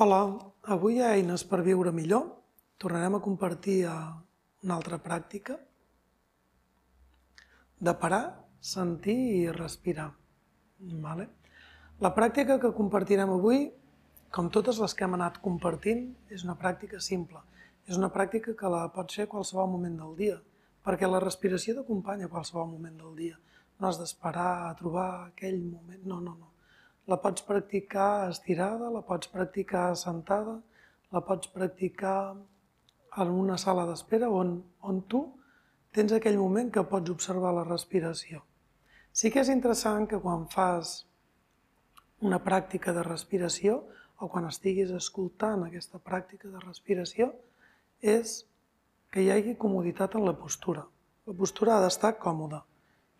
Hola, avui a Eines per viure millor tornarem a compartir eh, una altra pràctica de parar, sentir i respirar. Vale? La pràctica que compartirem avui, com totes les que hem anat compartint, és una pràctica simple. És una pràctica que la pots fer qualsevol moment del dia, perquè la respiració t'acompanya a qualsevol moment del dia. No has d'esperar a trobar aquell moment, no, no, no la pots practicar estirada, la pots practicar sentada, la pots practicar en una sala d'espera on, on tu tens aquell moment que pots observar la respiració. Sí que és interessant que quan fas una pràctica de respiració o quan estiguis escoltant aquesta pràctica de respiració és que hi hagi comoditat en la postura. La postura ha d'estar còmoda,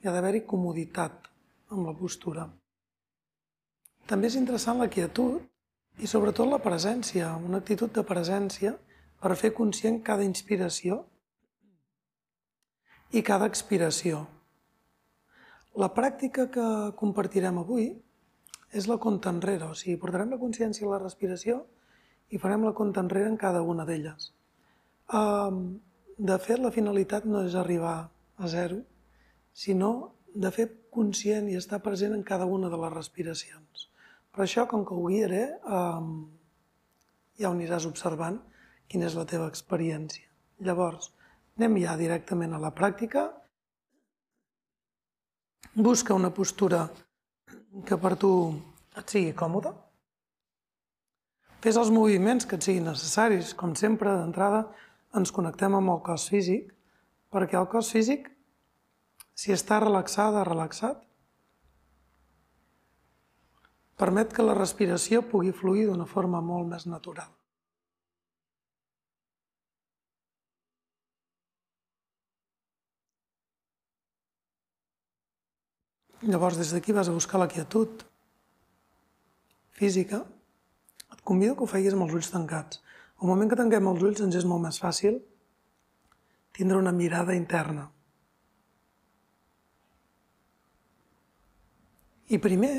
hi ha d'haver-hi comoditat amb la postura. També és interessant la quietud i sobretot la presència, una actitud de presència per fer conscient cada inspiració i cada expiració. La pràctica que compartirem avui és la compta enrere, o sigui, portarem la consciència a la respiració i farem la compta enrere en cada una d'elles. De fet, la finalitat no és arribar a zero, sinó de fer conscient i estar present en cada una de les respiracions. Per això, com que ho guiaré, eh, ja ho aniràs observant quina és la teva experiència. Llavors, anem ja directament a la pràctica. Busca una postura que per tu et sigui còmoda. Fes els moviments que et siguin necessaris. Com sempre, d'entrada, ens connectem amb el cos físic, perquè el cos físic, si està relaxada, relaxat, permet que la respiració pugui fluir d'una forma molt més natural. Llavors, des d'aquí vas a buscar la quietud física. Et convido que ho feguis amb els ulls tancats. Al moment que tanquem els ulls ens és molt més fàcil tindre una mirada interna. I primer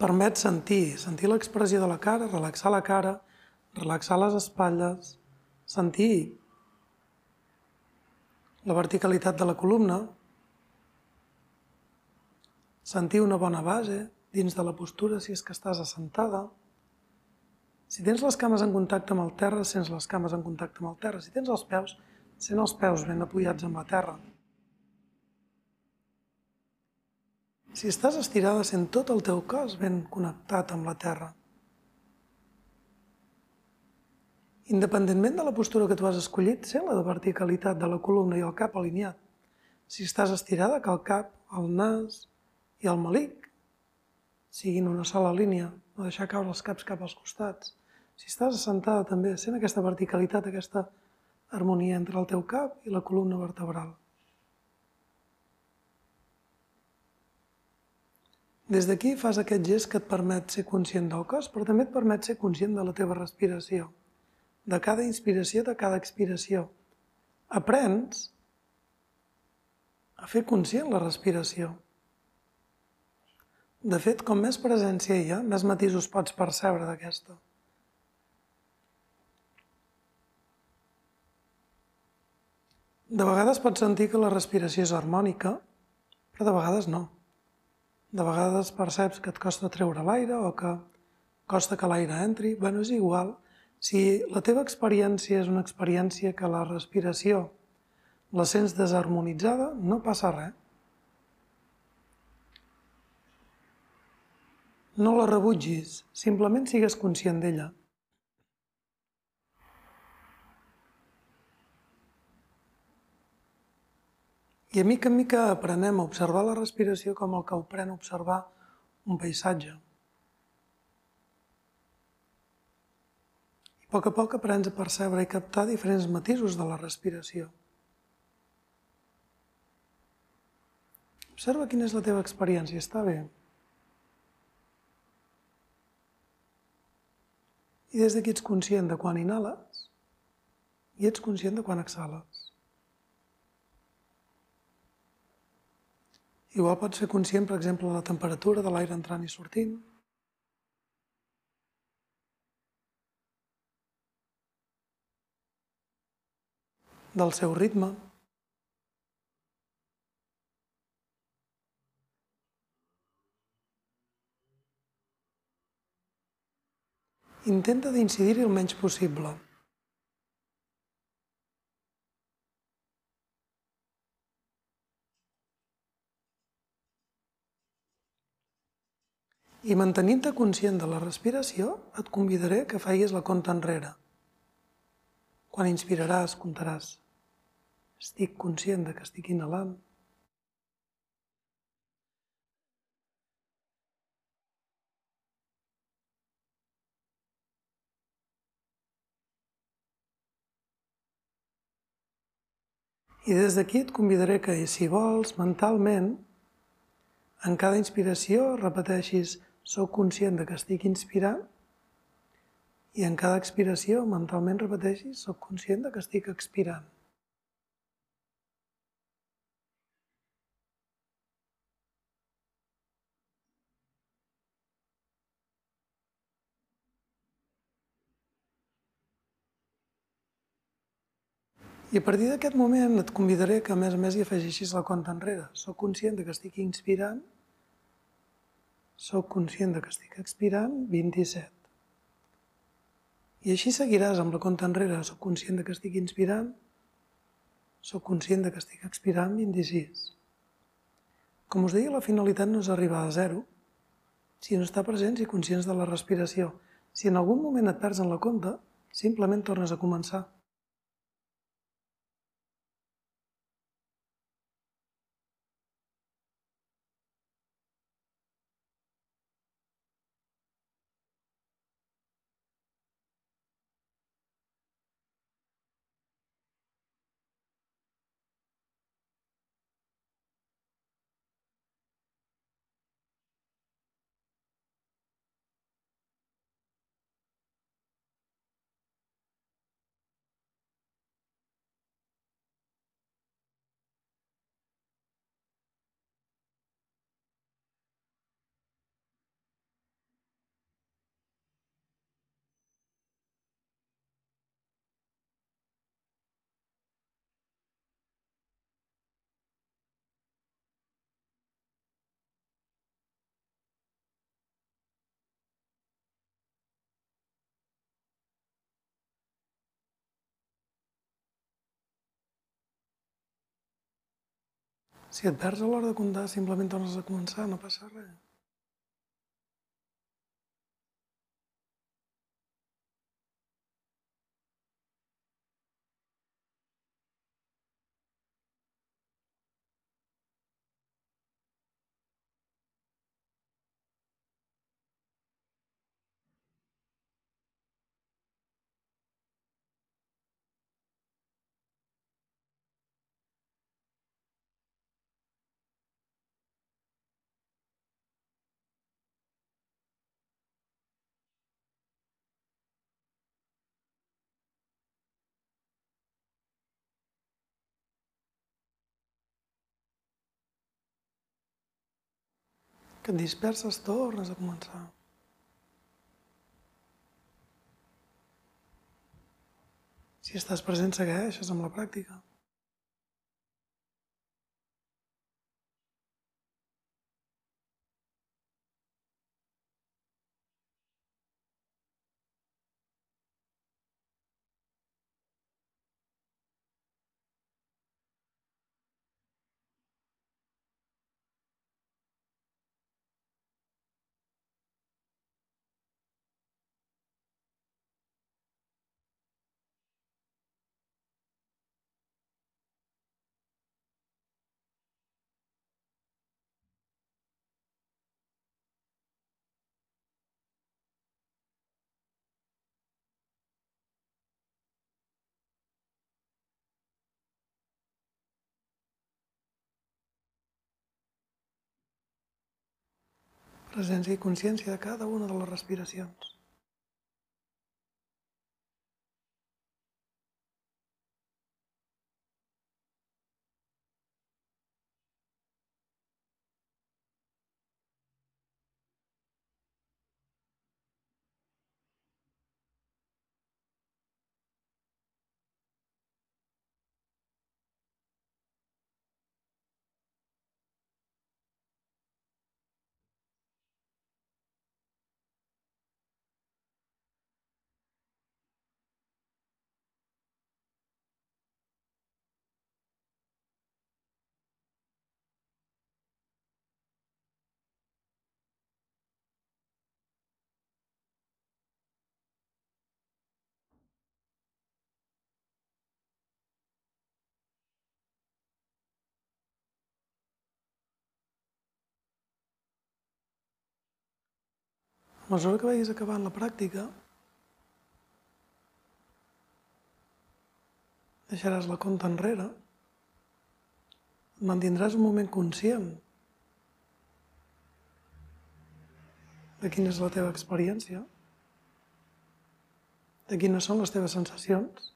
permet sentir, sentir l'expressió de la cara, relaxar la cara, relaxar les espatlles, sentir la verticalitat de la columna, sentir una bona base dins de la postura si és que estàs assentada. Si tens les cames en contacte amb el terra, sents les cames en contacte amb el terra. Si tens els peus, sent els peus ben apoyats amb la terra. Si estàs estirada, sent tot el teu cos ben connectat amb la terra. Independentment de la postura que tu has escollit, sent la de verticalitat de la columna i el cap alineat. Si estàs estirada, que el cap, el nas i el malic siguin una sola línia, no deixar caure els caps cap als costats. Si estàs assentada també, sent aquesta verticalitat, aquesta harmonia entre el teu cap i la columna vertebral. Des d'aquí fas aquest gest que et permet ser conscient del cos, però també et permet ser conscient de la teva respiració, de cada inspiració, de cada expiració. Aprens a fer conscient la respiració. De fet, com més presència hi ha, més matisos pots percebre d'aquesta. De vegades pots sentir que la respiració és harmònica, però de vegades no. De vegades perceps que et costa treure l'aire o que costa que l'aire entri. Bueno, és igual. Si la teva experiència és una experiència que la respiració la sents desharmonitzada, no passa res. No la rebutgis, simplement sigues conscient d'ella. I a mica en mica aprenem a observar la respiració com el que aprèn a observar un paisatge. I a poc a poc aprens a percebre i captar diferents matisos de la respiració. Observa quina és la teva experiència, està bé? I des d'aquí ets conscient de quan inhales i ets conscient de quan exhales. Igual pot ser conscient, per exemple, de la temperatura de l'aire entrant i sortint. Del seu ritme. Intenta d'incidir-hi el menys possible. I mantenint-te conscient de la respiració, et convidaré que facis la compta enrere. Quan inspiraràs, comptaràs. Estic conscient de que estic inhalant. I des d'aquí et convidaré que, si vols, mentalment, en cada inspiració repeteixis «soc conscient de que estic inspirant» i en cada expiració mentalment repeteixis «soc conscient de que estic expirant». I a partir d'aquest moment et convidaré que a més a més hi afegeixis la compta enrere. Soc conscient de que estic inspirant, soc conscient de que estic expirant, 27. I així seguiràs amb la compta enrere. Soc conscient de que estic inspirant, soc conscient de que estic expirant, 26. Com us deia, la finalitat no és arribar a zero, sinó estar presents i conscients de la respiració. Si en algun moment et perds en la compta, simplement tornes a començar. Si et perds a l'hora de comptar, simplement tornes a començar, no passa res. Que et disperses, tornes a començar. Si estàs present, segueixes amb la pràctica. Presència i consciència de cada una de les respiracions. A mesura que vagis acabant la pràctica, deixaràs la compta enrere, mantindràs un moment conscient de quina és la teva experiència, de quines són les teves sensacions,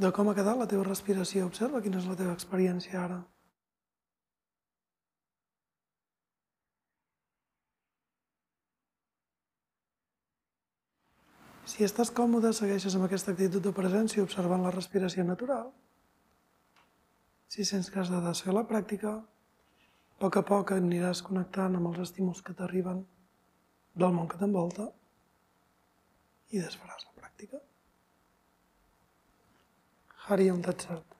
de com ha quedat la teva respiració. Observa quina és la teva experiència ara. Si estàs còmode, segueixes amb aquesta actitud de presència observant la respiració natural. Si sents que has de desfer la pràctica, a poc a poc aniràs connectant amb els estímuls que t'arriben del món que t'envolta i desfaràs la pràctica. Hari Om Tat Sat.